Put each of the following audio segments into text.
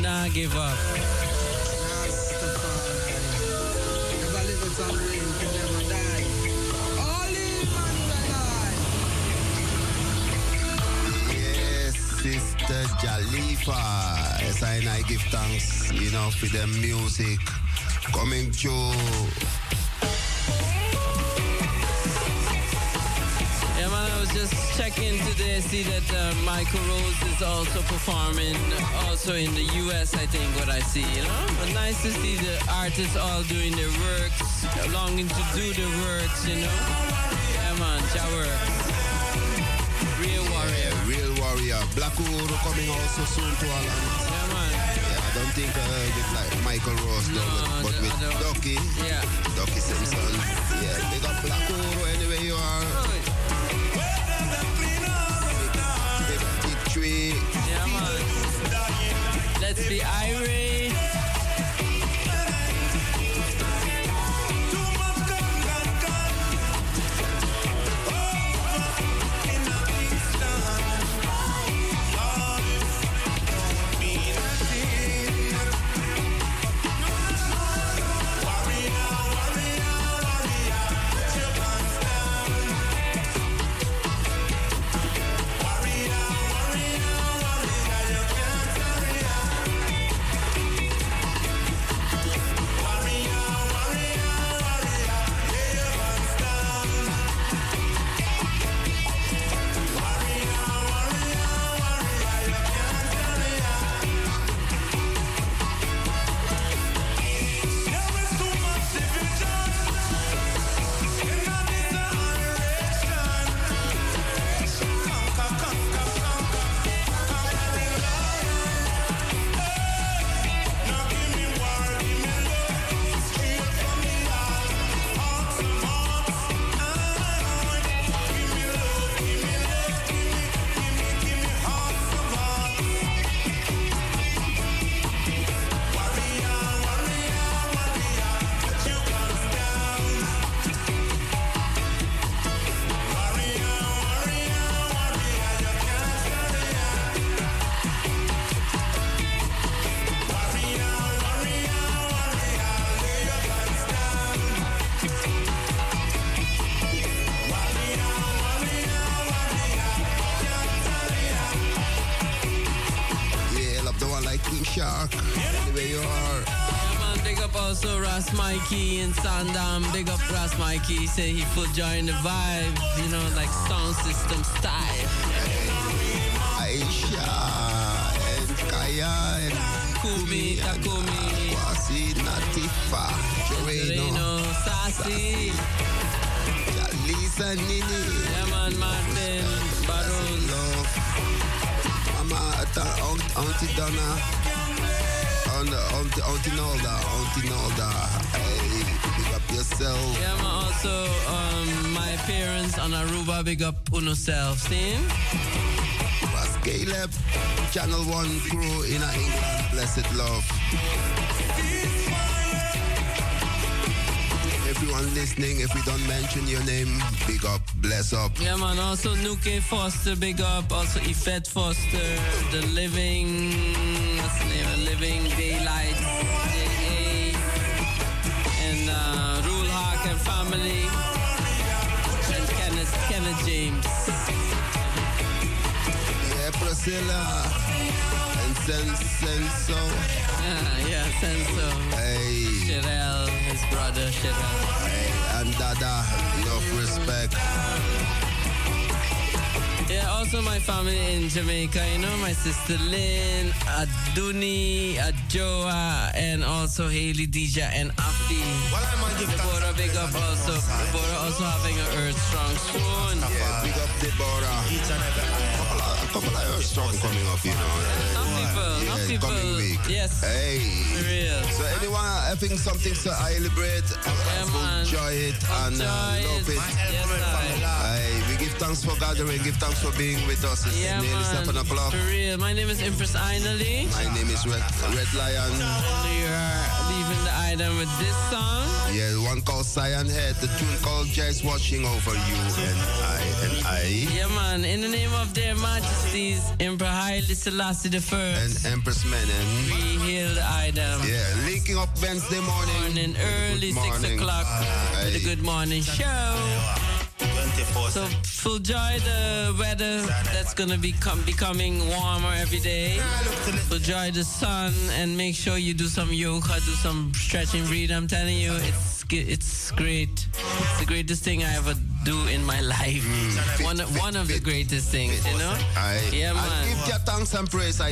Not give up. Sister Jalifa. And I give thanks, you know, for the music coming through. Was just checking today, see that uh, Michael Rose is also performing, also in the US, I think, what I see, you know? But nice to see the artists all doing their works, longing to do the works, you know? Yeah, man, work. Real warrior. Yeah, real warrior. Black Uhuru coming also soon to Holland. Yeah, man. Yeah, I don't think uh, with like Michael Ross, no, though, but, but with Ducky. Yeah. Ducky Simpson. Yeah, they got Black Uhuru Let's be irate. Mikey. He said he full join the vibe, you know, like sound system style. Aisha and Kaya and Kumi, Takumi. Kwasi, Natifa, Joreno, Sassy. Lisa Nini. Yeah, man, Martin, Baron. Love. Mama, Auntie Donna Auntie, Nolda, Auntie Nolda. Hey, yourself. Yeah, man, also um, my parents on Aruba, big up uno self, see? Was Caleb, Channel 1 crew in England, blessed love. Everyone listening, if we don't mention your name, big up, bless up. Yeah, man. Also, Nuke Foster, big up. Also, Yvette Foster, The Living, James. Yeah, Priscilla, and Senso. Yeah, yeah, Senso. Hey. Sherelle, his brother, Sherelle. Hey, and Dada, enough respect. Yeah, also my family in Jamaica, you know, my sister Lynn, Aduni, Adjoa, and also Haley, Dija, and Afi. Deborah, big up also. Deborah also having an Earth Strong soon. Yeah, big up Deborah. Each and every a couple of Earth Strong coming up, you know. Some people, yeah, some people. coming week. Yes. Hey. real. So anyone having something to celebrate, yeah, enjoy it and uh, love it. Yes, Hey, we give thanks for gathering. Give thanks for being with us. It's yeah, nearly man. 7 o'clock. For real. My name is Empress Ainali. My name is Red, Red Lion. And we are leaving the item with this song. Yeah, one called Cyan Head. The tune called Jazz Watching Over You and I and I. Yeah, man. In the name of their majesties, Emperor Haile Selassie the First. And Empress Menen. We hail the item. Yeah, linking up Wednesday morning. Morning, early, 6 o'clock. With the good morning show. So full joy the weather that's gonna be com- becoming warmer every day. Enjoy the sun and make sure you do some yoga, do some stretching, breathe. I'm telling you, it's it's great. It's the greatest thing I ever do in my life. Mm, one fit, one fit, of fit, the greatest things, you know. I, yeah, man. I give your thanks and praise, I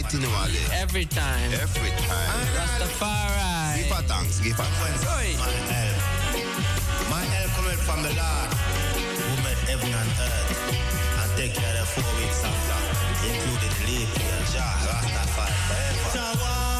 Every time. Every time. Rastafari. Give her thanks. Give her thanks. My help, my help coming from the Lord who made heaven and earth and take care of four weeks after, including leap year, Jah, Rastafari forever.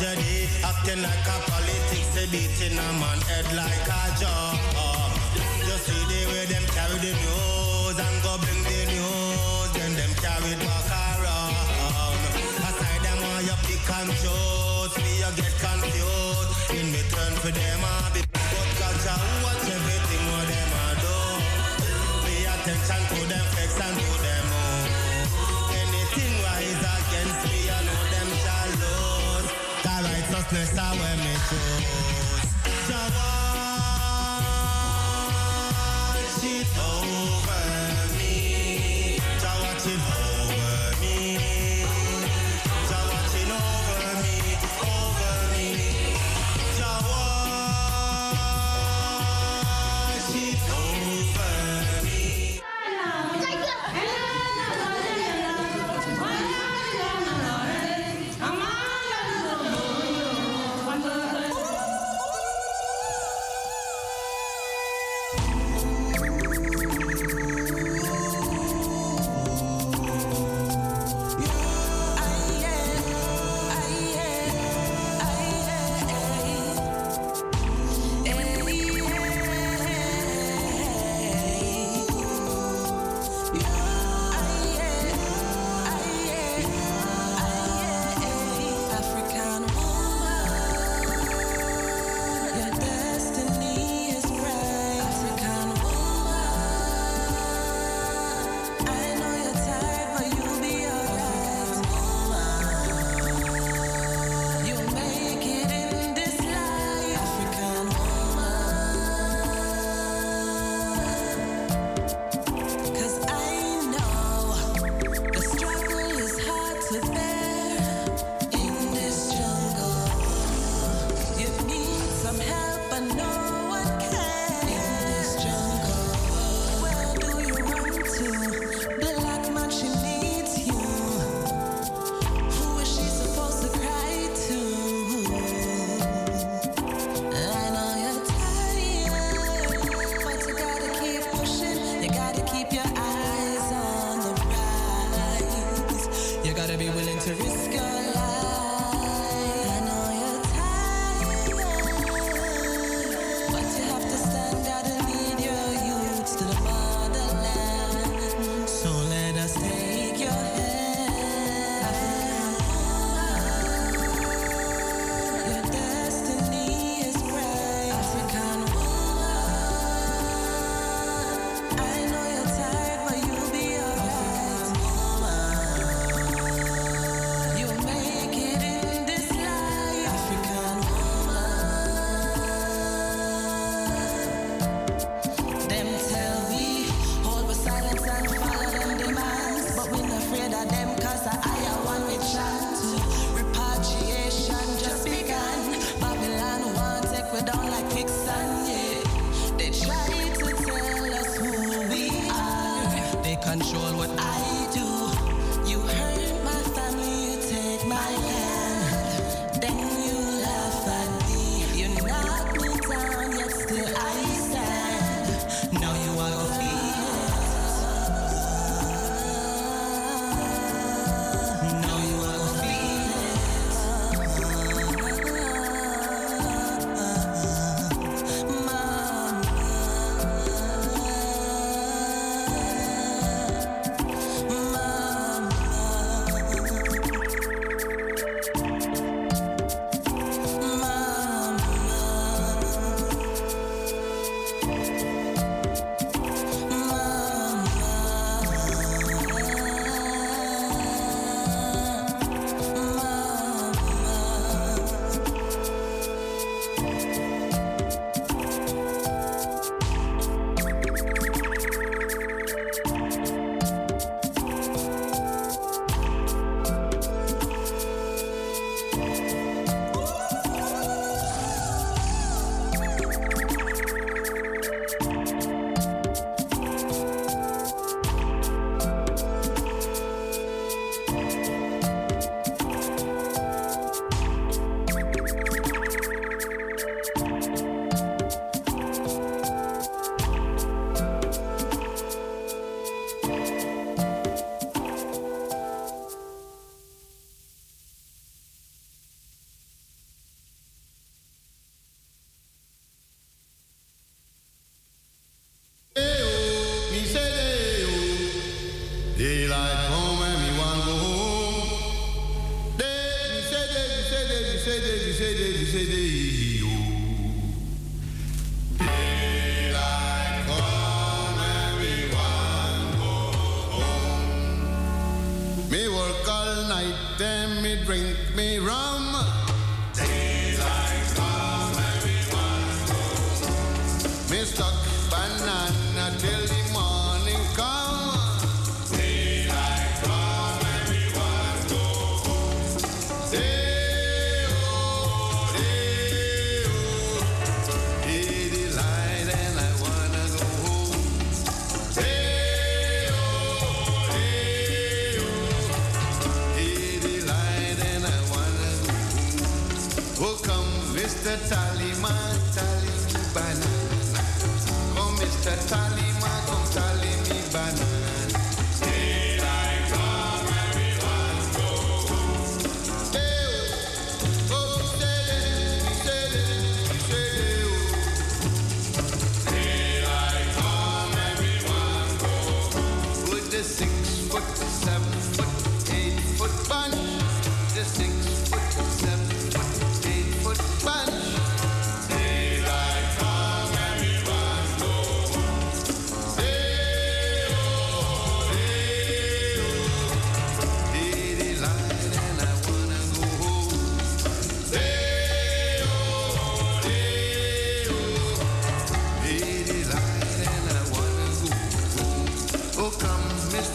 Tragedy. Acting like a politics, they beating a man head like a jaw. Just see the way them carry the news and go bring the news, then them carry it back around. Aside them all you pick and choose, me you get confused.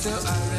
Echándote de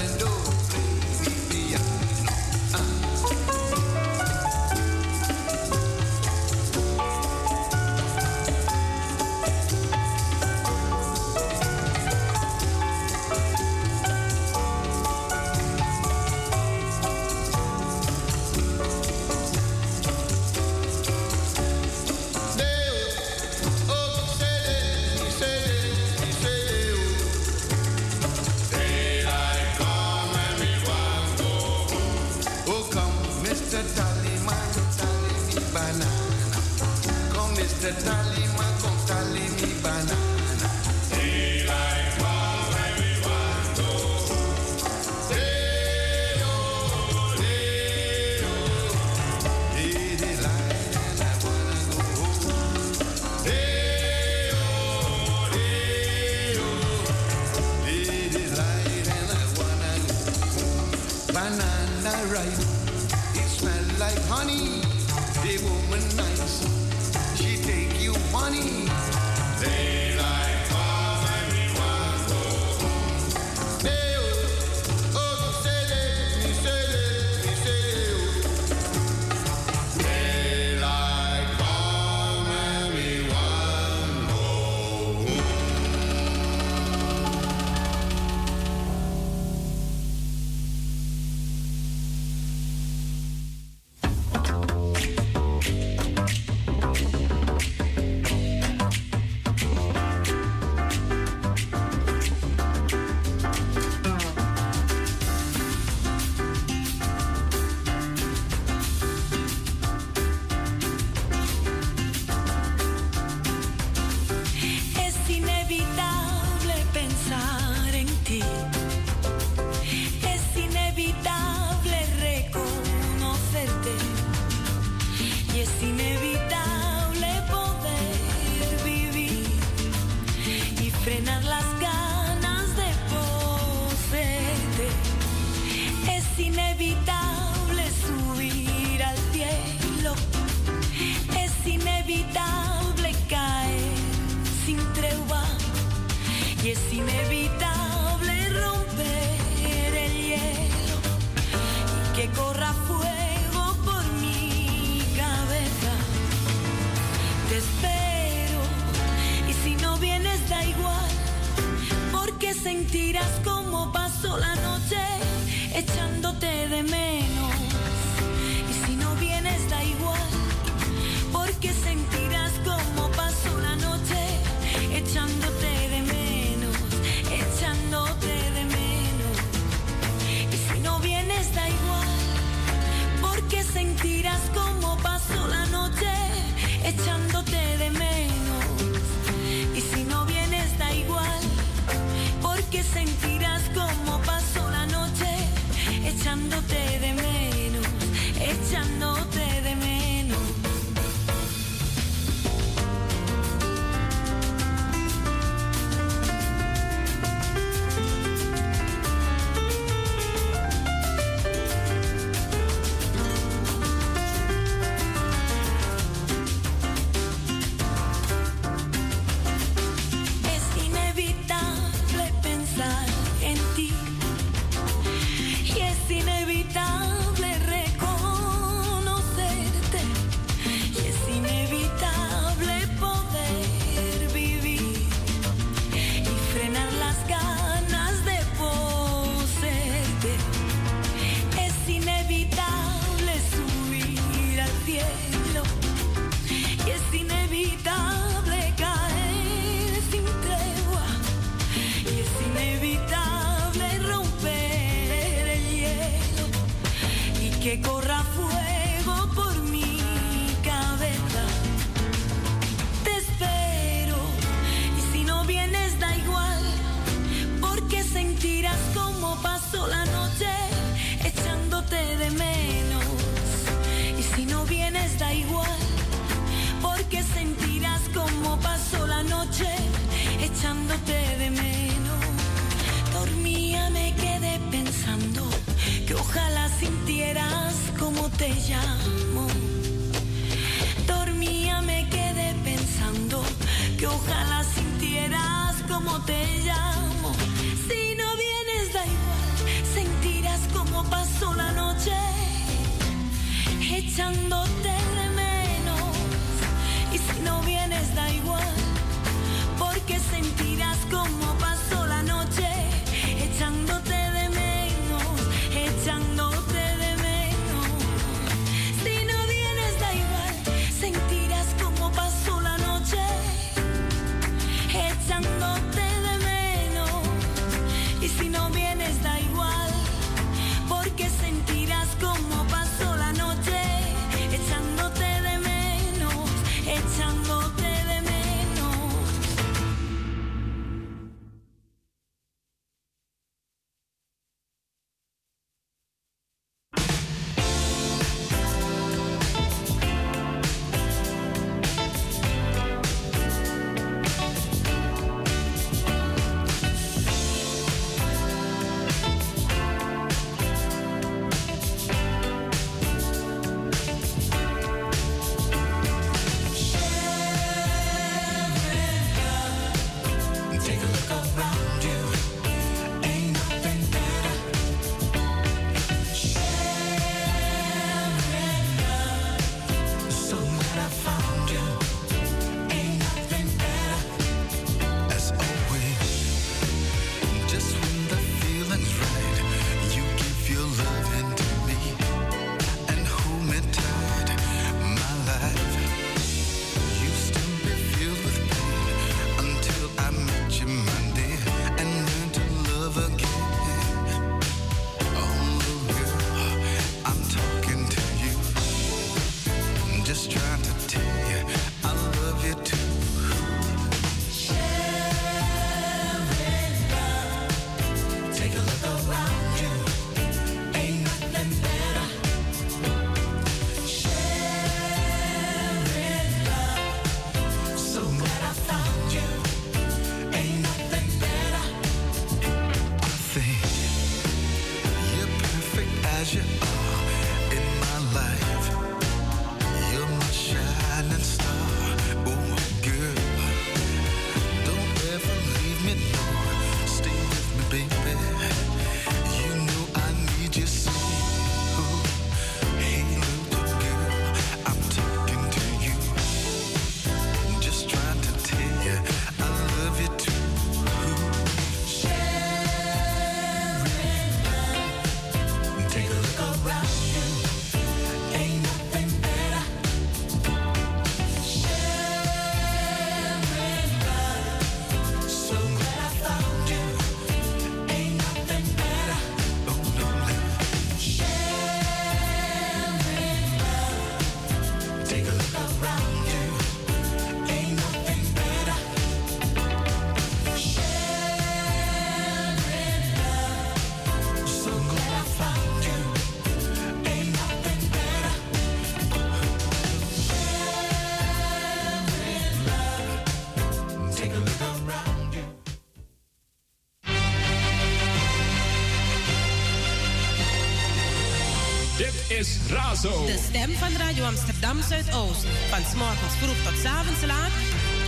De stem van Radio Amsterdam Zuidoost. Van s'morgens vroeg tot s'avonds laat.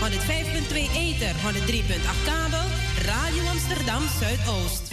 105.2 Eter, 103.8 kabel. Radio Amsterdam Zuidoost.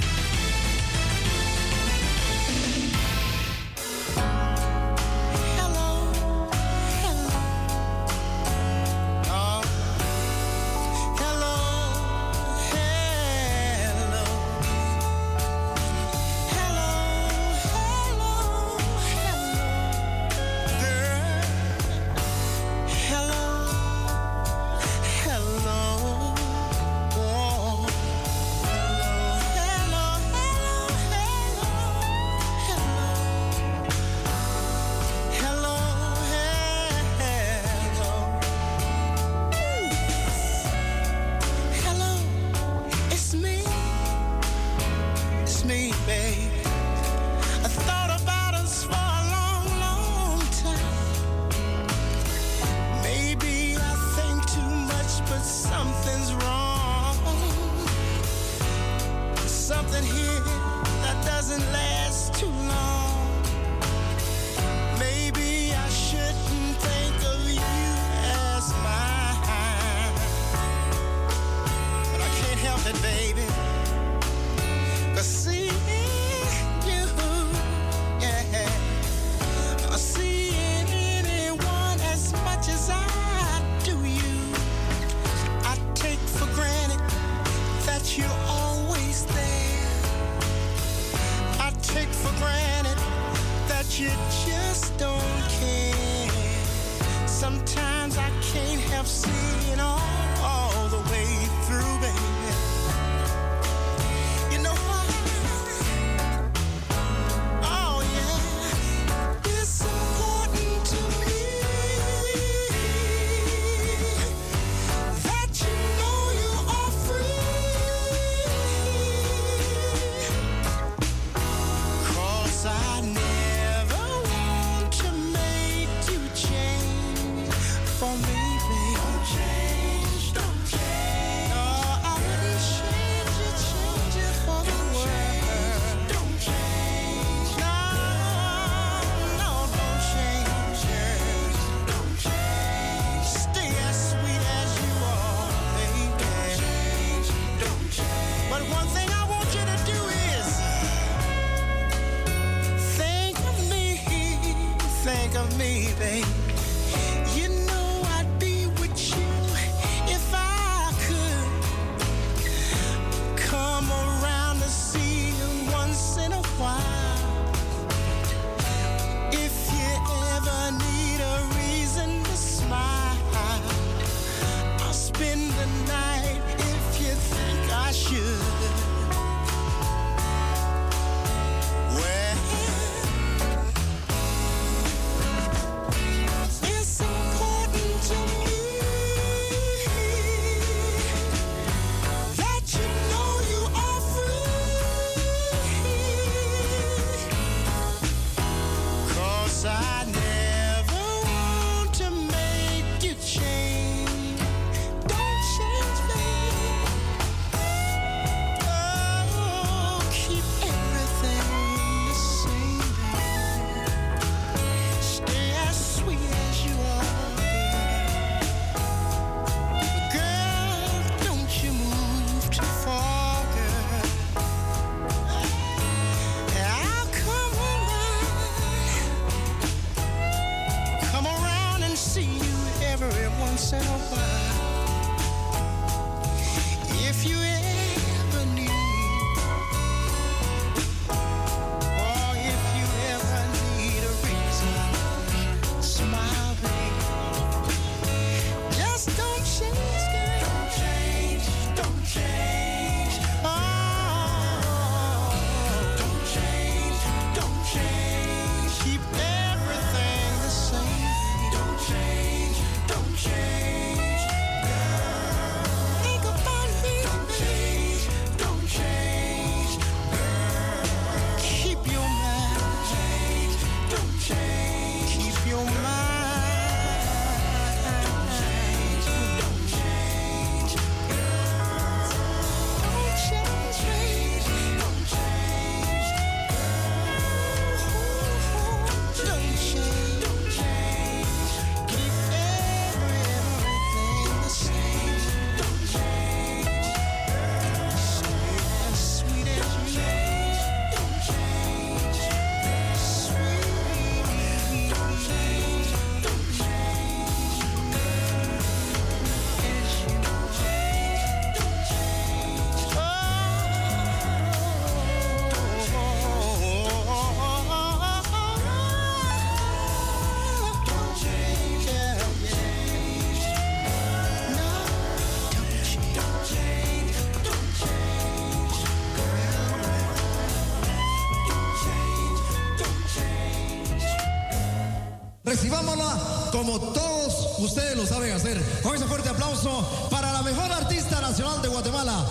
como todos ustedes lo saben hacer. Con ese fuerte aplauso para la mejor artista nacional de Guatemala,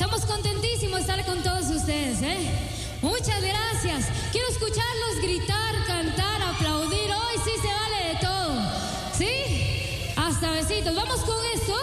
Estamos contentísimos de estar con todos ustedes, ¿eh? Muchas gracias. Quiero escucharlos gritar, cantar, aplaudir. Hoy sí se vale de todo. ¿Sí? Hasta besitos. Vamos con esto.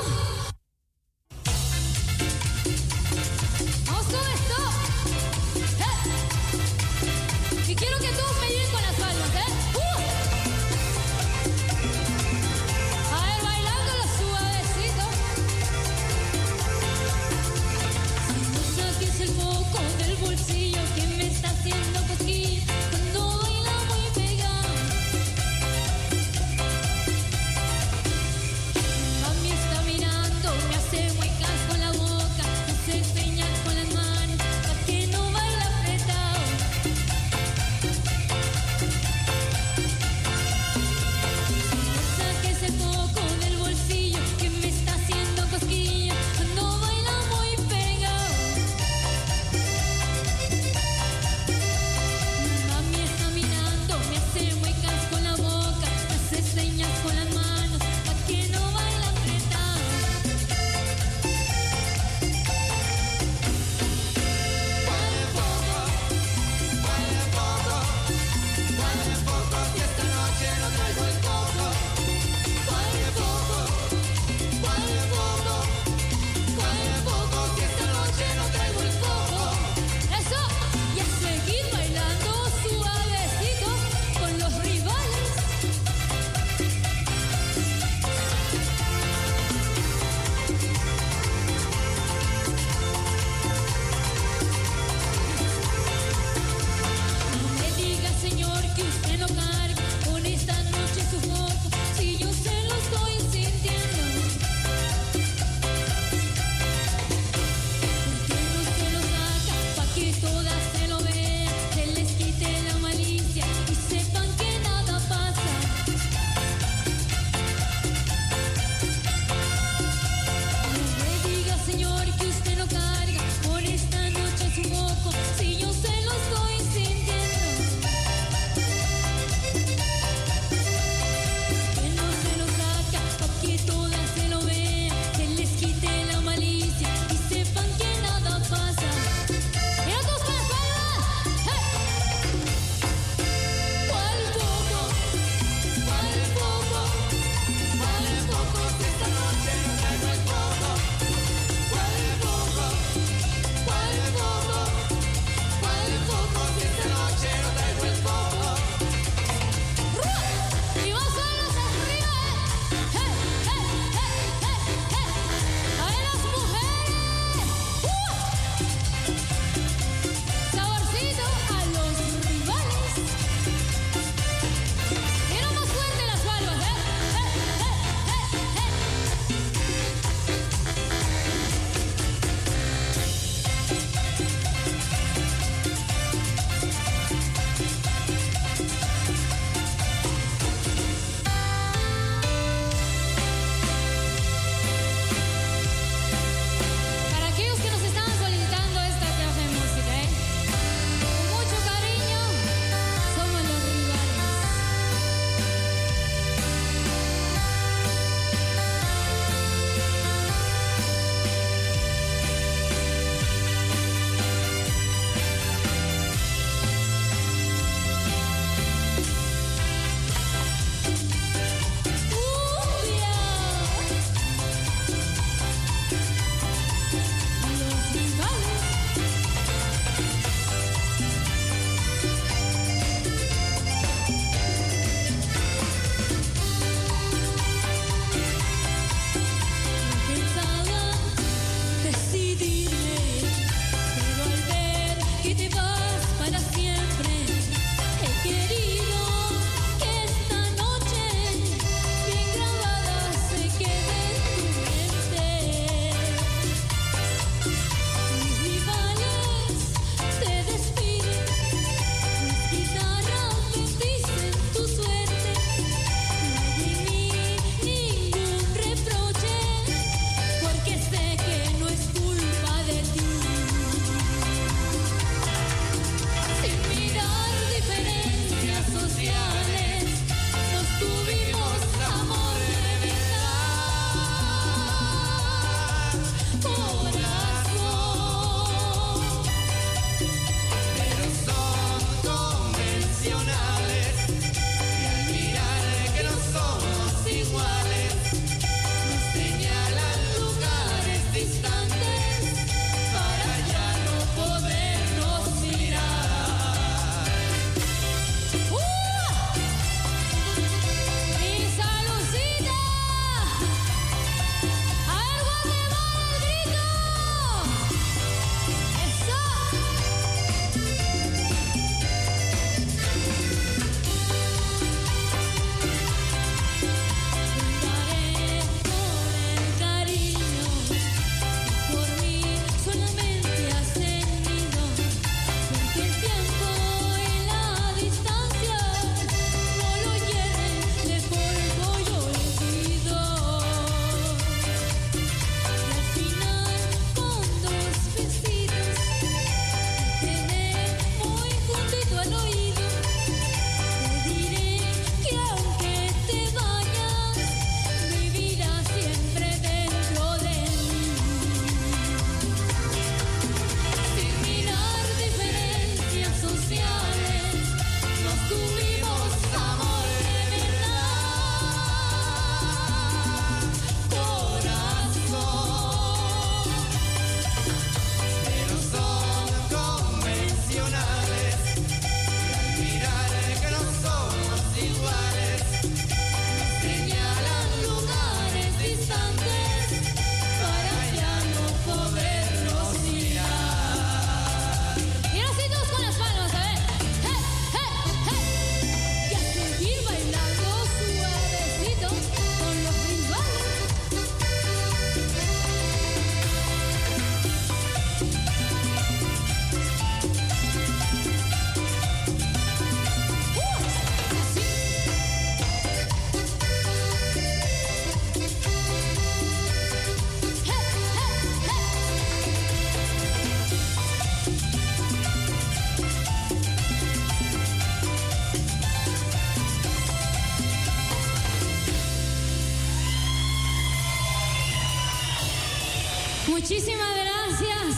Muchísimas gracias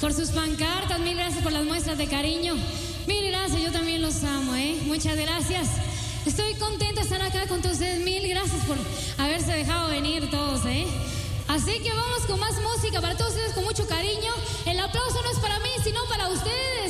por sus pancartas, mil gracias por las muestras de cariño. Mil gracias, yo también los amo, ¿eh? Muchas gracias. Estoy contenta de estar acá con todos ustedes. Mil gracias por haberse dejado venir todos, ¿eh? Así que vamos con más música para todos ustedes con mucho cariño. El aplauso no es para mí, sino para ustedes.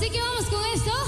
Así que vamos con esto.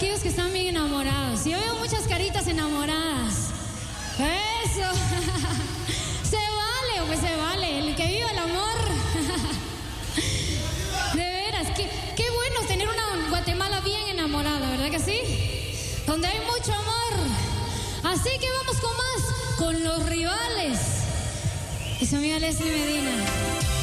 Aquellos que están bien enamorados. Yo veo muchas caritas enamoradas. Eso. Se vale, pues se vale. El que viva el amor. De veras, qué, qué bueno tener una Guatemala bien enamorada, ¿verdad que sí? Donde hay mucho amor. Así que vamos con más, con los rivales. Y su amiga Leslie Medina.